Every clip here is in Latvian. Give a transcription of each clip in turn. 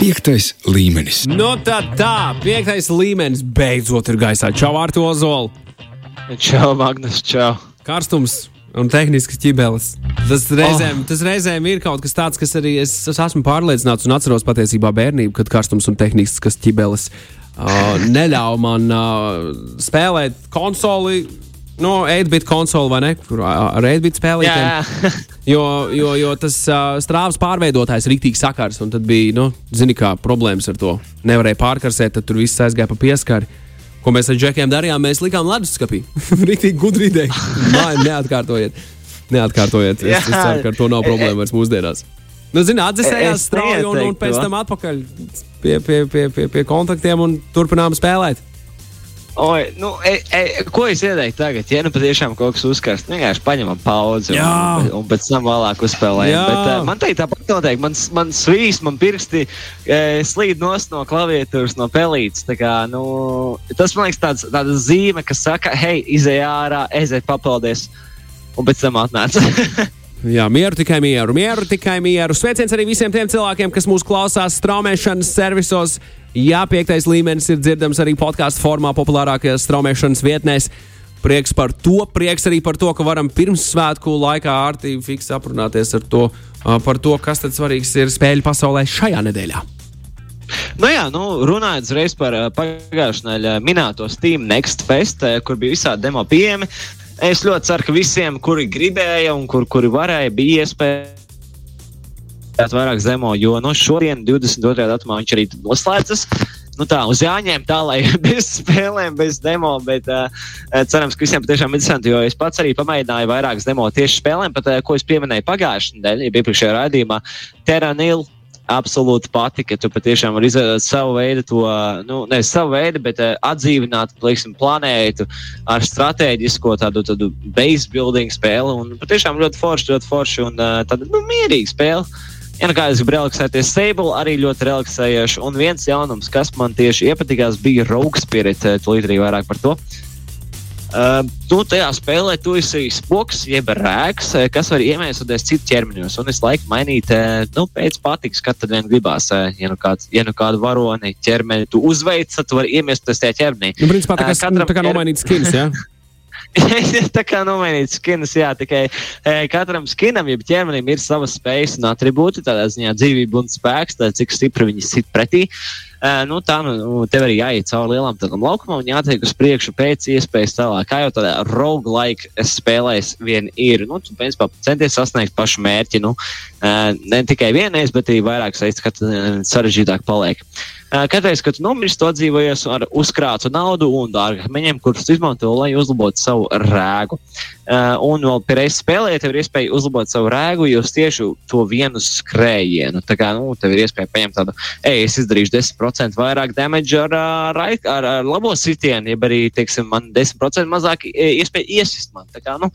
Piektais līmenis. Nu, tā, tā, piektais līmenis beidzot ir gaisā. Čau, Artu Ozolu! Čau, Magnus, čau! Karstums un tehnisks ķibelis. Tas reizēm, oh. tas reizēm ir kaut kas tāds, kas arī es, es esmu pārliecināts un atceros patiesībā bērnību, kad karstums un tehnisks ķibelis uh, neļauj man uh, spēlēt konsoli nu, 8-bit konsoli vai ne? Kur ar 8-bit spēlītēm. jo, jo, jo tas uh, strāvas pārveidotājs ir rīktīgi sakars, un tad bija, nu, zini, kā problēmas ar to. Nevarēja pārkarsēt, tad tur viss aizgāja pa pieskari. Ko mēs ar džekiem darījām? Mēs likām leduskapī. Rīktīgi gudri ideja. Nē, neatkārtojiet. Neatkārtojiet. Es, es ceru, ka ar to nav problēma vairs mūsdienās. Nu, zini, atdzesējās strauji un, un pēc tam atpakaļ pie, pie, pie, pie, pie kontaktiem un turpinām spēlēt. Oi, nu, e, e, ko es ieteiktu tagad? Ja nu patiešām kaut kas uzkarst, vienkārši paņemam pauzi un, un pēc tam vēlāk uzspēlējam. Bet, uh, man teikt, tāpat noteikti. Man, man svīs, man pirksti e, slīd nost no klaviatūras, no pelītes. Kā, nu, tas man liekas tāds, tāda zīme, kas saka, hei, izej ārā, ejiet papaldies, un pēc tam atnāc. Jā, mieru tikai mieru, mieru tikai mieru. Sveiciens arī visiem tiem cilvēkiem, kas mūs klausās straumēšanas servisos. Jā, piektais līmenis ir dzirdams arī podkāstu formā, populārākajās straumēšanas vietnēs. Prieks par to, prieks arī par to, ka varam pirms svētku laikā ārtīgi fiks aprunāties ar to, par to, kas tad svarīgs ir spēļu pasaulē šajā nedēļā. Nu jā, nu, runājot uzreiz par pagājušā nedēļā minēto Steam Next Fest, kur bija visādi demo pieejami. Es ļoti ceru, ka visiem, kuri gribēja un kur, kuri varēja, bija iespēja vairāk zemo, jo no šodien, 22. datumā, viņš arī noslēdzas. Nu tā, uz jāņem tā, lai bez spēlēm, bez demo, bet uh, cerams, ka visiem patiešām interesanti, jo es pats arī pamēģināju vairākas demo tieši spēlēm, pat uh, ko es pieminēju pagājušajā nedēļā, iepriekšējā raidījumā, Terra Nil absolūti patika. Tu patiešām vari izveidot savu veidu, to nu, nevis savu veidu, bet uh, atdzīvināt teiksim, planētu ar strateģisko tādu, tādu base building spēli. Un patiešām ļoti forši, ļoti forši un uh, tāda nu, mierīga spēle. Ja nu kā es gribu relaksēties, Sable arī ļoti relaksējoši. Un viens jaunums, kas man tieši iepatikās, bija Rogue Spirit. Tūlīt arī vairāk par to. Uh, nu, tajā spēlē tu esi spoks, jeb rēks, eh, kas var iemiesoties citu ķermeņos. Un es laiku mainīt, uh, nu, pēc patiks, kad vien gribās, uh, ja nu, kāds, ja nu kādu varoni ķermeni tu uzveic, tad tu vari iemiesoties tajā ķermenī. Nu, principā tā kā, uh, katram, tā kā nomainīt skins, jā? Ja? tā kā nomainīt skinus, jā, tikai e, katram skinam, jeb ķermenim, ir savas spējas un attribūti, tādā ziņā dzīvība un spēks, tā, cik stipri viņi sit pretī. E, nu, tā nu, nu, tev arī jāiet cauri lielam laukumam un jātiek uz priekšu pēc iespējas tālāk. Kā jau tādā roguelike spēlēs vien ir. Nu, tu, principā, centies sasniegt pašu mērķi. Nu, ne tikai vienreiz, bet arī vairākas reizes, kad sarežģītāk paliek. Katreiz, kad tu nomirsti, tu atdzīvojies ar uzkrātu naudu un dārgakmeņiem, kurus izmanto, lai uzlabotu savu rēgu. Uh, un vēl reizes spēlē, tev ir iespēja uzlabot savu rēgu, jo tieši to vienu skrējienu. Tā kā nu, tev ir iespēja paņemt tādu, ej, es izdarīšu 10% vairāk damage ar, ar, ar, ar labo sitienu, jeb arī, teiksim, man 10% mazāk iespēja iesist man. Tā kā, nu,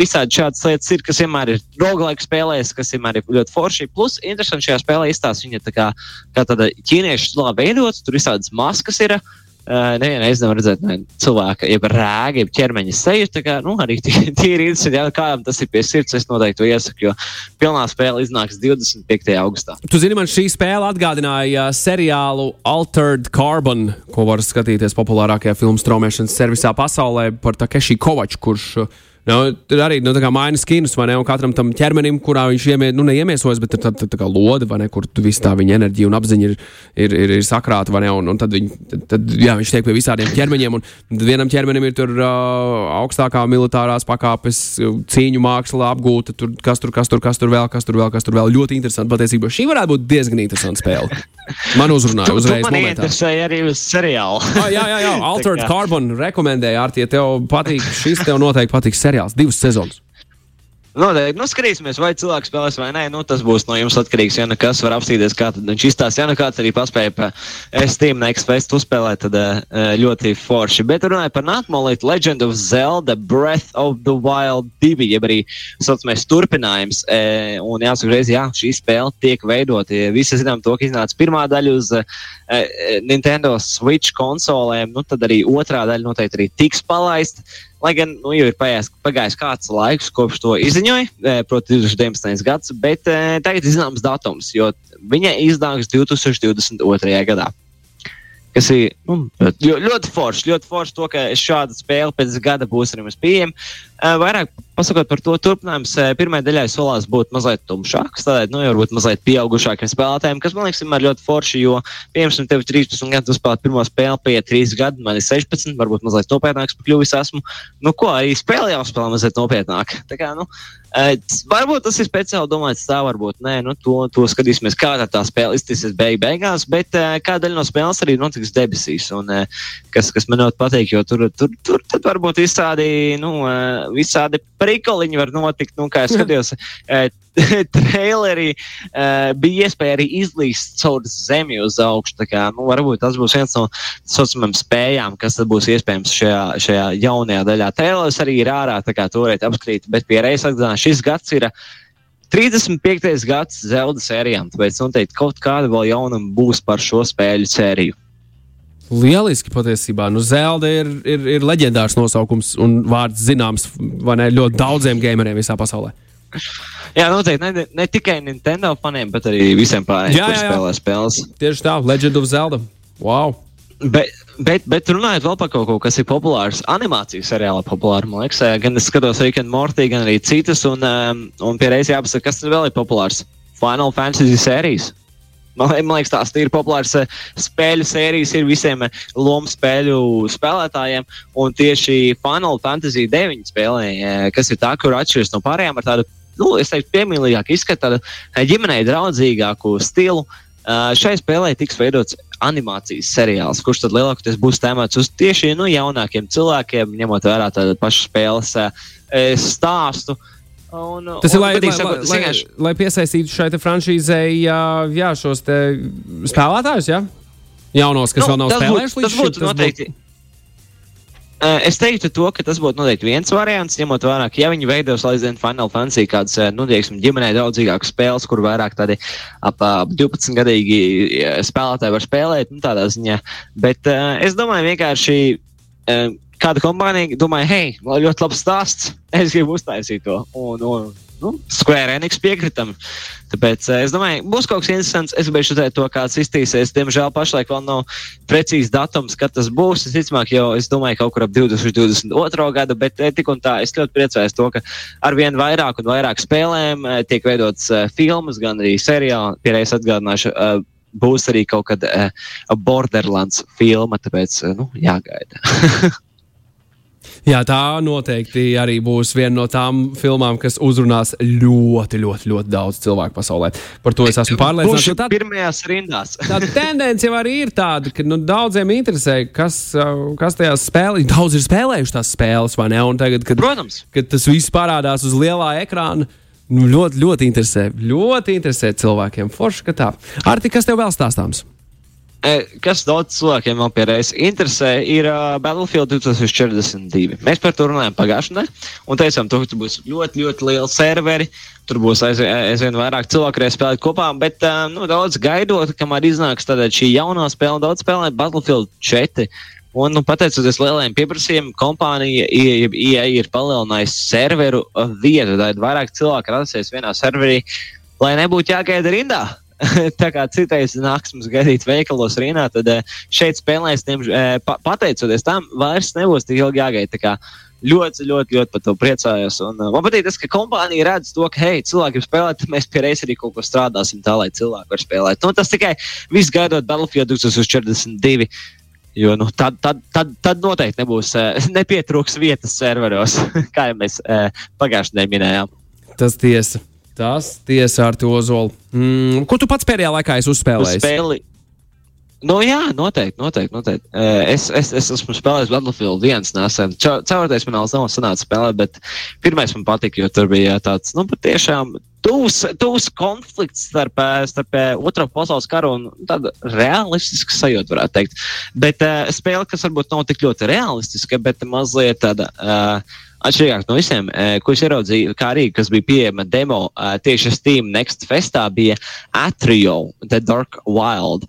visādi šādas lietas ir, kas vienmēr ir roguelike spēlēs, kas vienmēr ir ļoti forši. Plus, interesanti šajā spēlē izstāsta viņa tā kā, kā tāda ķīniešu stilā veidots, tur visādas maskas ir. Uh, Nevienu reizi nevar redzēt ne, cilvēka, jeb rēga, jeb ķermeņa seju. Tā kā nu, arī tīri interesanti, ja kādam tas ir pie sirds, es noteikti to iesaku, jo pilnā spēle iznāks 25. augustā. Tu zini, man šī spēle atgādināja seriālu Altered Carbon, ko var skatīties populārākajā filmu straumēšanas servisā pasaulē par Takeshi Kovaču, kurš uh, Nu, tur arī nu, maina skinus, vai ne? Un katram tam ķermenim, kurā viņš iemie, nu, neiemiesojas, bet tā, tā, tā kā lode, vai ne? Kur viss tā viņa enerģija un apziņa ir, ir, ir, ir sakrāta, vai ne? Un, un tad, viņ, tad jā, viņš tiek pie visādiem ķermeņiem, un vienam ķermenim ir tur uh, augstākā militārās pakāpes cīņu māksla apgūta, tur, kas tur, kas tur, kas tur vēl, kas tur vēl, kas tur vēl. Ļoti interesanti. Patiesībā šī varētu būt diezgan interesanta spēle. Man uzrunāja uzreiz. Man interesēja arī uz seriālu. ah, jā, jā, jā. Altered Carbon rekomendēja, Artie, ja tev patīk, šis tev noteikti patiks seriāls seriāls, divas sezonas. Noteikti. Nu, skatīsimies, vai cilvēks spēlēs vai nē. Nu, tas būs no jums atkarīgs. Ja nu kas var apstīties, kā viņš izstāsta. Ja nu kāds arī paspēja pa Steam Next Fest uzspēlēt, tad uh, ļoti forši. Bet runājot par nākamo Legend of Zelda Breath of the Wild 2, jeb arī saucamais turpinājums. Uh, un jāsaka, reiz, jā, šī spēle tiek veidota. Visi zinām to, ka iznāca pirmā daļa uz uh, Nintendo Switch konsolēm, nu tad arī otrā daļa noteikti arī tiks palaista Lai gan nu, jau ir pagājis, pagājis kāds laiks, kopš to izziņoja, e, proti, 2019. gads, bet e, tagad ir zināms datums, jo viņa iznāks 2022. gadā kas ir nu, ļoti, forši. Ļoti forši to, ka šāda spēle pēc gada būs arī mums pieejama. Vairāk pasakot par to, turpinājums pirmajai daļai solās būt mazliet tumšāks, tādēļ, nu, varbūt mazliet pieaugušākiem spēlētājiem, kas man liekas, ir ļoti forši, jo, piemēram, tev ir 13 gadi, tu spēlē pirmo spēli, pie 3 gadi, man ir 16, varbūt mazliet nopietnāks kļuvis esmu. Nu, ko, arī spēle jāspēlē mazliet nopietnāk. Tā kā, nu, Varbūt tas ir speciāli domāts tā, varbūt nē, nu, to, to skatīsimies, kā tā spēle izskatīsies beig beigās, bet kā daļa no spēles arī notiks debesīs, un kas, kas man ļoti patīk, jo tur, tur, tur, varbūt visādi, nu, visādi prikoliņi var notikt, nu, kā es skatījos. trailerī uh, bija iespēja arī izlīst caur zemi uz augšu. Kā, nu, varbūt tas būs viens no saucamajām spējām, kas būs iespējams šajā, šajā jaunajā daļā. Trailers arī ir ārā, tā kā to varētu apskatīt, bet pie reizes atgādināt, šis gads ir. 35. gads Zelda sērijām, tāpēc noteikti kaut kāda vēl jaunuma būs par šo spēļu sēriju. Lieliski patiesībā. Nu, Zelda ir, ir, ir leģendārs nosaukums un vārds zināms ne, ļoti daudziem gameriem visā pasaulē. Jā, noteikti ne, ne tikai Nintendo faniem, bet arī visiem pārējiem, kas spēlē spēles. Tieši tā, Legend of Zelda. Wow! Bet, bet, bet runājot vēl par kaut ko, kas ir populārs, animācijas seriālā populāra, man liekas, gan es skatos Rick and Morty, gan arī citas, un, um, un pie reizes jāpasaka, kas vēl ir populārs. Final Fantasy sērijas. Man, man liekas, tās ir populāras spēļu sērijas, ir visiem lomu spēļu spēlētājiem. Un tieši Final Fantasy 9 spēlē, kas ir tā, kur atšķiras no pārējām ar tādu nu, teiktu, piemīlīgāku izskatu, tādu ģimenei draudzīgāku stilu. Šai spēlē tiks veidots animācijas seriāls, kurš tad lielākoties būs tēmēts uz tieši nu, jaunākiem cilvēkiem, ņemot vērā tādu pašu spēles stāstu. Un, Tas un, ir, lai, lai, sakot, lai, lai, lai piesaistītu šai franšīzei jā, šos spēlētājus, ja? jaunos, kas nu, vēl nav spēlējuši. Tas noteikti. Būtu Eh, es teiktu, to, ka tas būtu noteikti viens variants, ņemot vērā, ka ja viņi veidos aizvien Final Fantasy kādas, eh, nu, teiksim, ģimenei draudzīgākas spēles, kur vairāk tādi ap, ap 12 gadīgi eh, spēlētāji var spēlēt, nu, tādā ziņā. Bet uh, es domāju, vienkārši uh, kāda kompānija domāja, hei, ļoti labs stāsts, es gribu uztaisīt to. Un, un, nu, Square Enix piekritam. Tāpēc es domāju, būs kaut kas interesants. Es gribēju redzēt to, kāds iztīsies. Diemžēl pašlaik vēl nav precīzi datums, kad tas būs. Es domāju, jau es domāju, kaut kur ap 2022. gadu, bet tik un tā es ļoti priecājos to, ka ar vien vairāk un vairāk spēlēm tiek veidots filmas, gan arī seriāli. Pierreiz atgādināšu. Būs arī kaut kad uh, Borderlands filma, tāpēc uh, nu, jāgaida. Jā, tā noteikti arī būs viena no tām filmām, kas uzrunās ļoti, ļoti, ļoti daudz cilvēku pasaulē. Par to es esmu pārliecināts. Tā ir pirmajās rindās. tā tendence jau arī ir tāda, ka nu, daudziem interesē, kas, kas tajās spēlēs. Daudz ir spēlējuši tās spēles, vai ne? Un tagad, kad, Protams. kad tas viss parādās uz lielā ekrāna. Nu, ļoti, ļoti interesē. Ļoti interesē cilvēkiem. Forši, ka tā. Arti, kas tev vēl stāstāms? Kas daudz cilvēkiem vēl pierādījis interesē, ir uh, Battlefield 2042. Mēs par to runājām pagājušajā nedēļā un teicām, to, ka tur būs ļoti, ļoti liela serveri. Tur būs aizvien, aizvien vairāk cilvēku, kas spēlē kopā, bet uh, nu, daudz gaidot, kamēr iznāks šī jaunā spēle, daudz spēlē Battlefield 4. Un, nu, pateicoties lielajiem pieprasījumiem, kompānija IE ir palielinājusi serveru vietu. Tad vairāk cilvēku radīsies vienā serverī, lai nebūtu jāgaida rindā. tā kā citreiz nāks mums gaidīt veikalos rīnā, tad eh, šeit spēlēs, eh, pateicoties tam, vairs nebūs tik ilgi jāgaida. Ļoti, ļoti, ļoti par to priecājos. Un, uh, man patīk tas, ka kompānija redz to, ka, hei, cilvēki grib spēlēt, tad mēs pie reizes arī kaut ko strādāsim tā, lai cilvēki var spēlēt. Nu, tas tikai viss gaidot Battlefield 2042. Jo nu, tad, tad, tad, tad noteikti nebūs, uh, nepietrūks vietas serveros, kā jau mēs uh, pagājušajā nedēļā minējām. Tas tiesa. Tas tiesa ar to ozolu. Mm, ko tu pats pēdējā laikā esi uzspēlējis? Spēli. Nu, jā, noteikti. noteikti, noteikti. Es, es, es esmu spēlējis Battlefield 1 nesen. Caurreiz man vēl nav sanācis spēlēt, bet pirmais man patika, jo tur bija tāds, nu, patiešām tūs, tūs konflikts starp, starp otro pasaules karu un tādu realistisku sajūtu, varētu teikt. Bet uh, spēle, kas varbūt nav tik ļoti realistiska, bet mazliet tāda. Uh, Atšķirīgāk no visiem, uh, ko es ieraudzīju, kā arī kas bija pieejama demo uh, tieši Steam Next Festā, bija Atrio, The Dark Wild.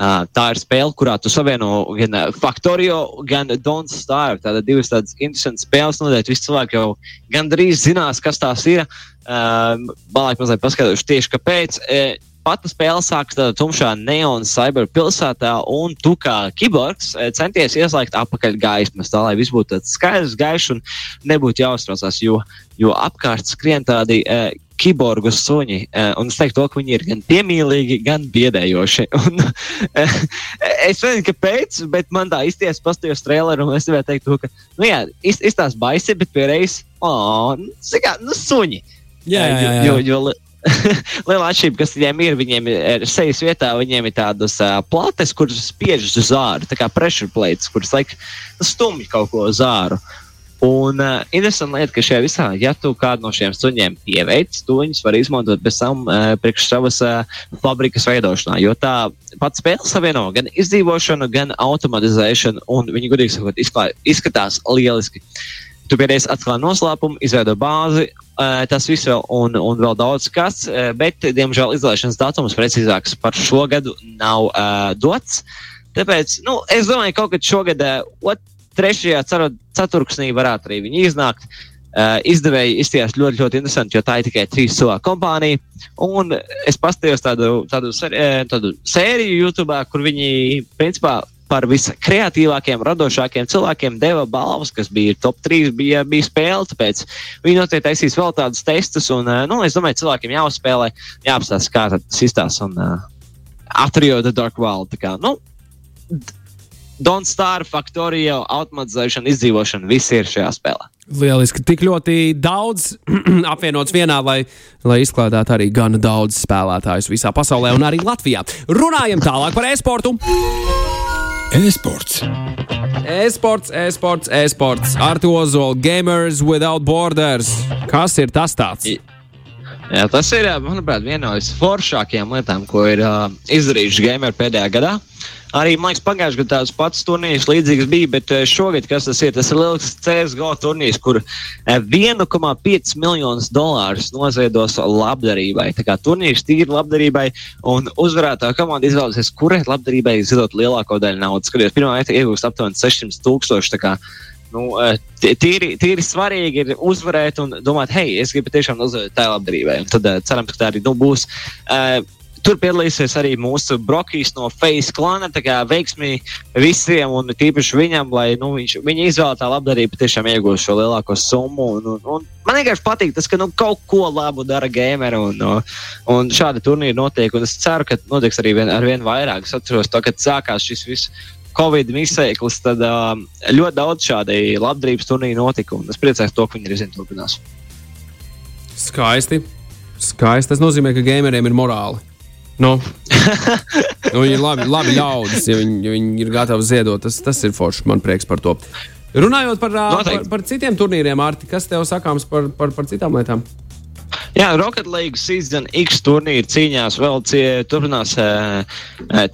Uh, tā ir spēle, kurā tu savieno gan Factorio, gan Don't Starve. Tātad divas tādas interesantas spēles. Noteikti visi cilvēki jau gandrīz zinās, kas tās ir. Balāk mazliet paskaidrošu tieši kāpēc. Pata spēle sākas tādā tumšā neona cyber pilsētā, un tu kā kiborgs centies ieslēgt apakaļ gaismas, tā lai viss būtu skaidrs, gaišs un nebūtu jāuztraucās, jo, jo apkārt skrien tādi uh, kiborgu suņi. Uh, un es teiktu, to, ka viņi ir gan piemīlīgi, gan biedējoši. Un, es nezinu, kāpēc, bet man tā izties pastījos traileru, un es gribēju teikt, to, ka, nu jā, izstās baisi, bet pierreiz, oh, nu, nu, suņi. Jā, jā, jā. jā. Jo, jo, Liela atšķirība, kas viņiem ir, viņiem ir sejas vietā, viņiem ir tādas uh, plates, kuras spiež uz zāru, tā kā pressure plates, kuras laik stumj kaut ko uz zāru. Un uh, interesanti lieta, ka šajā visā, ja tu kādu no šiem suņiem pieveic, to viņus var izmantot pēc tam uh, priekš savas uh, fabrikas veidošanā. Jo tā pats spēle savieno gan izdzīvošanu, gan automatizēšanu, un viņi, godīgi sakot, izklā, izskatās lieliski. Tu pēdējais atklāji noslēpumu, izveido bāzi, tas viss vēl un, un vēl daudz kas, bet, diemžēl, izlaišanas datums precīzāks par šo gadu nav uh, dots. Tāpēc, nu, es domāju, ka kaut kad šogad, uh, trešajā ceturksnī varētu arī viņi iznākt. Uh, izdevēji izties ļoti, ļoti interesanti, jo tā ir tikai trīs cilvēku kompānija. Un es paskatījos tādu, tādu, tādu sēriju YouTube, kur viņi principā par viskreatīvākiem, radošākiem cilvēkiem deva balvas, kas bija top 3, bija, bija spēle. Tāpēc viņi noteikti taisīs vēl tādus testus. Un, nu, es domāju, cilvēkiem jāuzspēlē, jāapstāsta, kā tas izstāsta. Un uh, Atrio the Dark World. Kā, nu, Don't Star, Factorio, automatizēšana, izdzīvošana, viss ir šajā spēlē. Lieliski, tik ļoti daudz apvienots vienā, lai, lai izklādētu arī gana daudz spēlētājus visā pasaulē un arī Latvijā. Runājam tālāk par e-sportu. E-sports. E-sports, e-sports, e-sports. Artu Ozola, Gamers Without Borders. Kas ir tas tāds? Jā, tas ir, manuprāt, viena no visforšākajām lietām, ko ir uh, izdarījuši gameri pēdējā gadā. Arī, man liekas, pagājušajā gadā tāds pats turnīrs līdzīgs bija, bet šogad, kas tas ir, tas ir liels CSGO turnīrs, kur 1,5 miljonus dolārus noziedos labdarībai. Tā kā turnīrs tīri labdarībai, un uzvarētā komanda izvēlēsies, kurai labdarībai ziedot lielāko daļu naudas. Skaties, pirmā vieta iegūst aptuveni 600 tūkstoši. Nu, tīri, tīri svarīgi ir uzvarēt un domāt, hei, es gribu tiešām uzvarēt tā labdarībai. Un tad cerams, ka tā arī nu, būs. Uh, Tur piedalīsies arī mūsu brokīs no Face klāna. Tā kā veiksmi visiem un tīpaši viņam, lai nu, viņš, viņa izvēlētā labdarība tiešām iegūst šo lielāko summu. Un, un, un man vienkārši patīk tas, ka nu, kaut ko labu dara gameri un, un šādi turnīri notiek. Es ceru, ka notiks arī vien, ar vien vairāk. Es atceros to, kad sākās šis viss. Covid misēklis, tad uh, ļoti daudz šādu labdarības turnīru notika. Es priecājos, to, ka viņi arī zina, turpinās. Skaisti. Skaisti. Tas nozīmē, ka gameriem ir morāli. Nu, nu, ir labi, labi ļaudis, ja viņi, ja viņi ir gatavi ziedot. Tas, tas ir forši. Man prieks par to. Runājot par, par, par citiem turnīriem, Arti, kas tev sakāms par, par, par citām lietām? Jā, Rocket League Season X turnīra cīņās vēl cie, turpinās uh,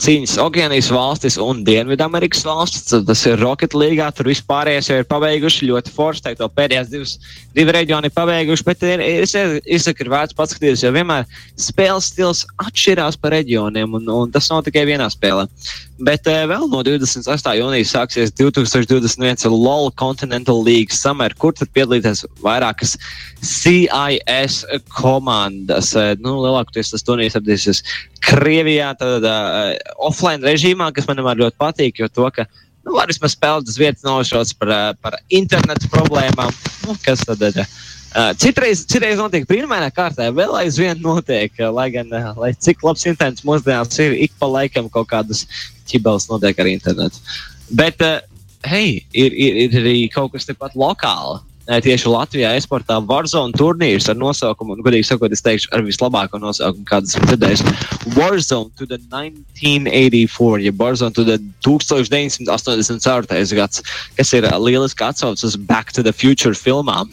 cīņas Okeānijas valstis un Dienvidamerikas valstis. Tas ir Rocket League, tur vispārējais jau ir pabeiguši ļoti forši. Teikt, pēdējās divas, divi reģioni ir pabeiguši, bet ir, es izsaku, ir vērts paskatīties, jo vienmēr spēles stils atšķirās pa reģioniem, un, un tas nav tikai vienā spēlē. Bet uh, vēl no 28. jūnijas sāksies 2021 LOL Continental League Summer, kur tad piedalīties vairākas CIS komandas. Uh, nu, lielākoties tas turnīrs atradīsies Krievijā, tad uh, offline režīmā, kas man ļoti patīk, jo to, ka nu, var vismaz spēlēt uz vietas nošauts par, par internetu problēmām. Nu, kas tad ir? Uh, citreiz, citreiz notiek brīnumainā kārtā, vēl aizvien notiek, uh, lai gan, uh, lai cik labs internets mūsdienās ir, ik pa laikam kaut kādas ķibeles notiek ar internetu. Bet, uh, hei, ir, ir, ir arī kaut kas tepat lokāli. Tieši Latvijā eksportā Warzone turnīrs ar nosaukumu, un, godīgi sakot, es teikšu, ar vislabāko nosaukumu, kādas esmu dzirdējis. Warzone to the 1984, ja Warzone to the 1984. gads, kas ir lieliski atsaucis uz Back to the Future filmām.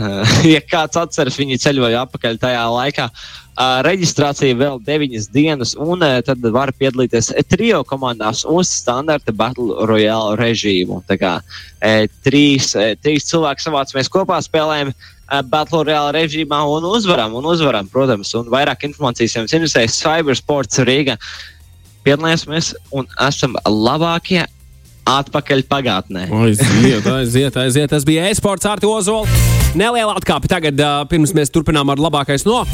Ja kāds atceras, viņi ceļoja atpakaļ tajā laikā. Reģistrācija vēl 9 dienas, un tad var piedalīties trijo komandās uz standarta Battle Royale režīmu. Tā kā trīs, trīs cilvēki savācamies kopā, spēlējam Battle Royale režīmā un uzvaram, un uzvaram, protams, un vairāk informācijas jums interesēs Cybersports Rīga. piedalāmies un esam labākie atpakaļ pagātnē. Aiziet, aiziet, aiziet. Tas bija e-sports ar Ozolu. Neliela atkāpe tagad, pirms mēs turpinām ar labākais no.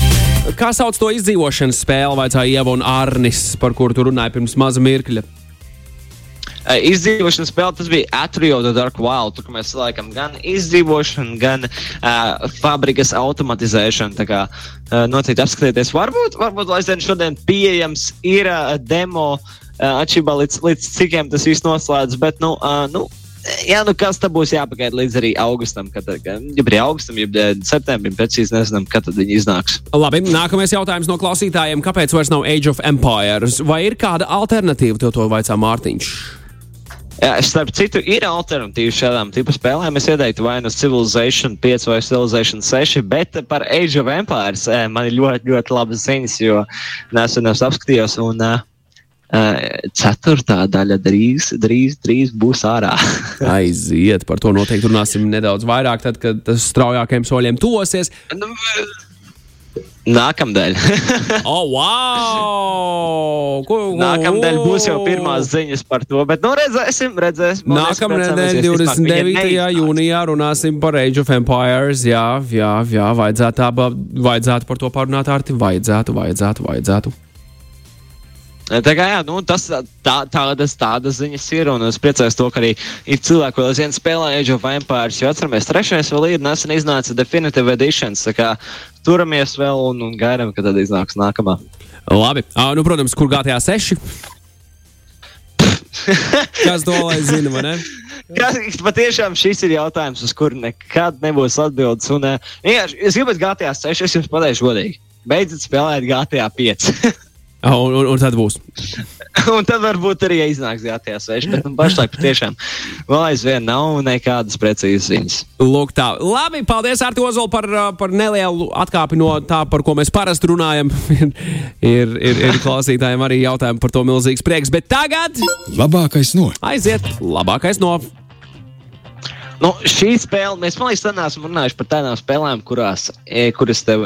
Kā sauc to izdzīvošanas spēli, vaicāja Ieva un Arnis, par kuru tu runāji pirms maza mirkļa? Uh, izdzīvošanas spēle tas bija Atrio The Dark Wild. Tur mēs laikam gan izdzīvošanu, gan uh, fabrikas automatizēšanu. Tā kā uh, noteikti apskatieties. Varbūt, varbūt aizvien šodien pieejams ir uh, demo uh, atšķirībā līdz, līdz cikiem tas viss noslēdz. Bet, nu, nu, Jā, nu kas tam būs jāpagaida līdz arī augustam, kad ja arī augustam, ja septembrim, precīzi nezinām, kad viņi iznāks. Labi, nākamais jautājums no klausītājiem. Kāpēc vairs nav Age of Empires? Vai ir kāda alternatīva, to, to vaicā Mārtiņš? Jā, starp citu, ir alternatīva šādām tipu spēlēm. Es ieteiktu vai nu Civilization 5 vai Civilization 6, bet par Age of Empires man ir ļoti, ļoti labas ziņas, jo nesen es apskatījos. Un, uh, Ceturtā daļa drīz, drīz, drīz būs ārā. Aiziet, par to noteikti runāsim nedaudz vairāk, tad, kad tas straujākajiem soļiem tosies. Nu, Nākamdēļ. oh, wow! Ko, Nākamdēļ būs jau pirmās ziņas par to, bet nu redzēsim, redzēsim. Nākamnedēļ, 29. jūnijā, runāsim par Age of Empires. Jā, jā, jā vajadzētu, tā, vajadzētu par to parunāt ar tevi. Vajadzētu, vajadzētu, vajadzētu. Tā kā, jā, nu, tas, tā, tādas, tādas ziņas ir. Un es priecājos, to, ka arī ir cilvēki, kas aizvien spēlē Age of Empires. Jo atceramies, trešais vēl ir nesen iznāca Definitive Edition. Turamies vēl un, un gaidām, kad tad iznāks nākamā. Labi. Uh, nu, protams, kur GTA 6? Kas to lai zina, vai ne? Kas, patiešām šis ir jautājums, uz kuru nekad nebūs atbildes. Un, jā, es gribētu GTA 6, es jums pateikšu godīgi. Beidziet spēlēt GTA 5. Un, un, un tad būs. un tad varbūt arī iznāks GTA 6. Bet nu, pašlaik patiešām vēl aizvien nav nekādas precīzas ziņas. Lūk, tā. Labi, paldies, Arti Ozol, par, par nelielu atkāpi no tā, par ko mēs parasti runājam. ir, ir, ir klausītājiem arī jautājumi par to milzīgs prieks. Bet tagad. Labākais no. Aiziet, labākais no. Nu, šī spēle, mēs man liekas, neesam runājuši par tādām spēlēm, kurās, e, kuras tev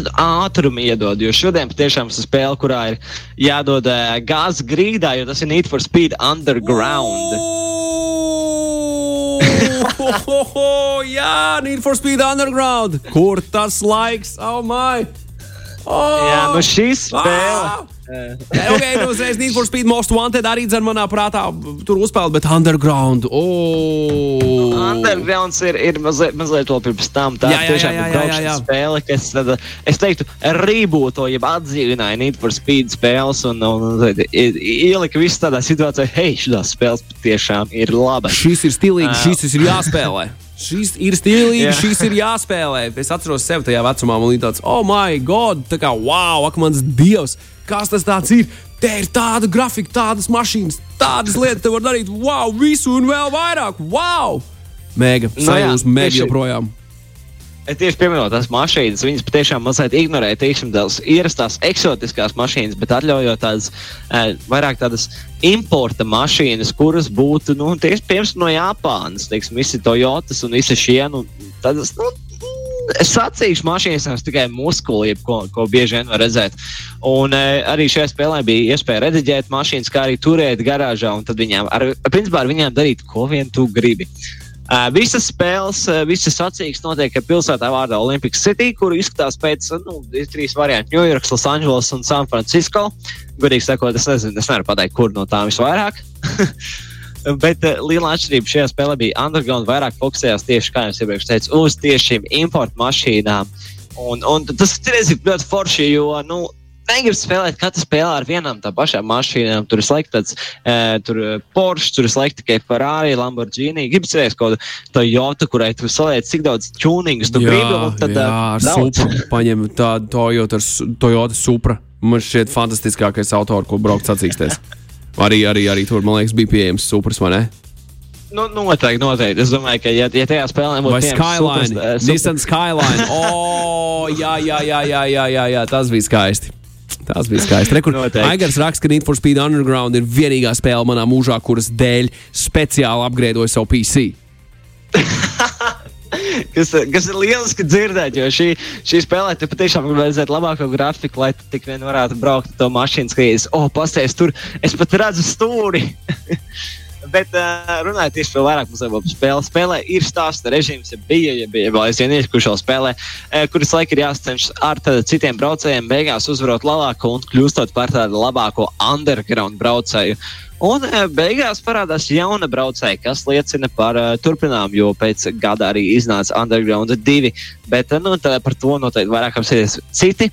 ātrumu iedod. Jo šodien patiešām ir spēle, kurā ir jādod uh, gāzes grīdā, jo tas ir Need for Speed Underground. Jā, Need for Speed Underground. Kur tas laiks? Oh, my! Oh! Jā, nu šī spēle. Ah! Ok, nu uzreiz Need for Speed Most Wanted arī dzer manā prātā tur uzspēlēt, bet Underground. Oh. Undergrounds ir, ir mazliet, mazliet to pirms tam. Tā jā, jā, tiešām jā, jā. spēle, kas, tad, es teiktu, rībūto, jeb atdzīvināja Need for Speed spēles un, un, un ielika visu tādā situācijā, hei, šīs spēles patiešām ir labas. Šis ir stilīgi, uh, šis ir jāspēlē. Šis ir stilīgi, yeah. šis ir jāspēlē. Es atceros sevi tajā vecumā, man tāds, oh, my God, tā kā wow, ak, mans dievs! Kas tas ir? Te ir tāda grafika, tādas mašīnas, tādas lietas, te var darīt, wow, visu un vēl vairāk. Wow! Mēģa, sajūsma, no mēģa joprojām. Tieši pieminot tās mašīnas, viņas patiešām mazliet ignorē teiksim, tās ierastās eksotiskās mašīnas, bet atļaujot tādas e, vairāk tādas importa mašīnas, kuras būtu nu, tieši piemēram no Japānas, teiksim, visi Toyotas un visi šie. Nu, tādas, nu, Es sacīšu, mašīnas nav tikai muskuļi, ko, ko bieži vien var redzēt. Un e, arī šajā spēlē bija iespēja rediģēt mašīnas, kā arī turēt garāžā. Un tad viņām, ar, principā, ar viņām darīt, ko vien tu gribi. Uh, visas spēles, uh, visas sacīkstes notiek pilsētā vārdā Olympic City, kur izskatās pēc nu, trīs variantiem - Ņujorkas, Losandželos un San Francisco. Godīgi sakot, es nezinu, es nevaru pateikt, kur no tām visvairāk. Bet uh, liela atšķirība šajā spēlē bija Underground vairāk fokusējās tieši, kā jau iepriekš teicu, uz tieši šīm importu mašīnām. Un, un tas ir ļoti forši, jo nu, negribu spēlēt katru spēli ar vienām tā pašām mašīnām. Tur ir slēgts tāds e, tur Porsche, tur ir slēgts tikai Ferrari, Lamborghini. Gribu redzēt kaut kādu Toyota, kurai tu saliec cik daudz tuningus tu jā, gribi. Tad, jā, ar Supra paņem tādu Toyota, Toyota Supra. Man šķiet fantastiskākais autors, ko braukt sacīksties. Arī, arī, arī tur, man liekas, bija pieejams supers, vai ne? Nu, noteikti, noteikti. Es domāju, ka, ja, ja tajā spēlē būtu Skyline, super, super... Nissan Skyline. Oh, jā, jā, jā, jā, jā, jā, jā, tas bija skaisti. Tas bija skaisti. Aigars raksta, ka Need for Speed Underground ir vienīgā spēle manā mūžā, kuras dēļ speciāli apgrēdoju savu PC. kas, kas ir lieliski dzirdēt, jo šī, šī spēlē te patiešām var redzēt labāko grafiku, lai tu tik vien varētu braukt to mašīnu, skrietis. O, oh, pasties tur, es pat redzu stūri. Bet uh, runājot tieši par vairāk par spēli, spēlē ir stāsta režīms, ja bija, ja bija vēl aizvien iekušo spēlē, uh, kuras laika ir jāsacenšas ar citiem braucējiem, beigās uzvarot labāko un kļūstot par tādu labāko underground braucēju. Un uh, beigās parādās jauna braucēja, kas liecina par uh, turpinājumu, jo pēc gada arī iznāca Underground 2. Bet uh, nu, par to noteikti vairāk apsēties citi.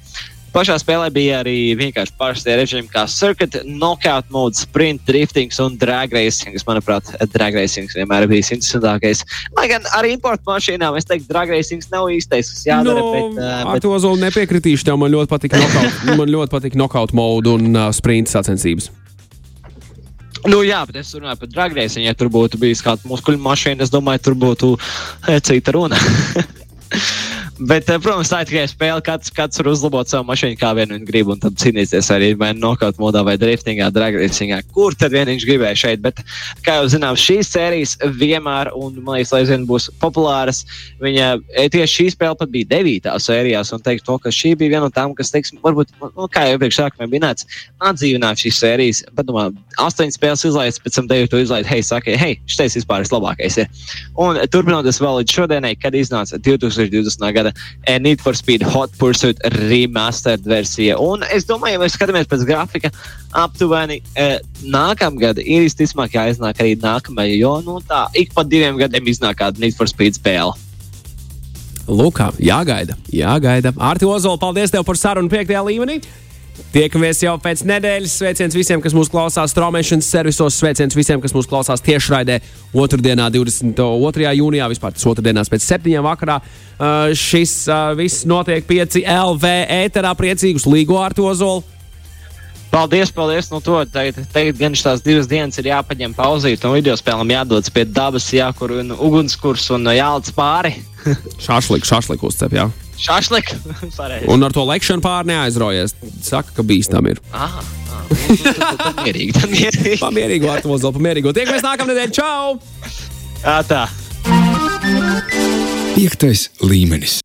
Pašā spēlē bija arī vienkārši parasti režīmi, kā circuit, knockout mode, sprint, driftings un drag racing. Manuprāt, drag racing vienmēr bijis interesantākais. Lai gan arī importu mašīnām es teiktu, drag racing nav īstais, kas jādara. No, bet, uh, ar bet... to zolu nepiekritīšu. Tev man ļoti patīk knockout, man ļoti patīk knockout mode un uh, sprint sacensības. Nu, jā, bet es runāju par drag racing. Ja tur būtu bijis kāda muskuļu mašīna, es domāju, tur būtu cita runa. Bet, eh, protams, tā ir tikai spēle. Katrs, katrs var uzlabot savu mašīnu, kā vien viņš grib, un tad cīnīties arī nu nokaut modā, vai driftingā, dragracingā, kur tad vien viņš gribēja šeit. Bet, kā jau zinām, šīs sērijas vienmēr, un man liekas, lai zina, būs populāras. Viņa eh, tieši šī spēle pat bija devītā sērijās, un teikt to, ka šī bija viena no tām, kas, teiksim, varbūt, nu, kā jau iepriekš sākumā minēts, atdzīvināt šīs sērijas. Bet, domā, astoņas spēles izlaists, pēc tam devīto izlaists, hei, saka, hei, šis vispār ir labākais. Ir. Un turpinoties vēl līdz šodienai, kad iznāca 2020. gada gada Need for Speed Hot Pursuit remastered versija. Un es domāju, ja mēs skatāmies pēc grafika, aptuveni eh, nākamgad ir visticamāk jāiznāk arī nākamajā, jo nu, tā ik pa diviem gadiem iznāk kāda Need for Speed spēle. Lūk, jāgaida, jāgaida. Arti Ozola, paldies tev par sarunu piektajā līmenī. Tiekamies jau pēc nedēļas. Sveiciens visiem, kas mūsu klausās straumēšanas servisos. Sveiciens visiem, kas mūsu klausās tiešraidē otrdienā, 22. jūnijā, vispār tas otrdienās pēc septiņiem vakarā. Uh, šis uh, viss notiek 5 LV ēterā priecīgus līgo ar to zolu. Paldies, paldies. Nu, to tagad, tagad gan šīs divas dienas ir jāpaņem pauzīt, un video spēlēm jādodas pie dabas, jākur un ugunskurs un jālc pāri. šāšlik, šāšlik uzcep, jā. Šāšlik. un ar to lekšanu pār neaizraujies. Saka, ka bīstam ir. Aha. Pamierīgi, pamierīgi. Pamierīgi, vārtu mozo, pamierīgi. Tiekamies nākamnedēļ. Čau! Tā. Piektais līmenis.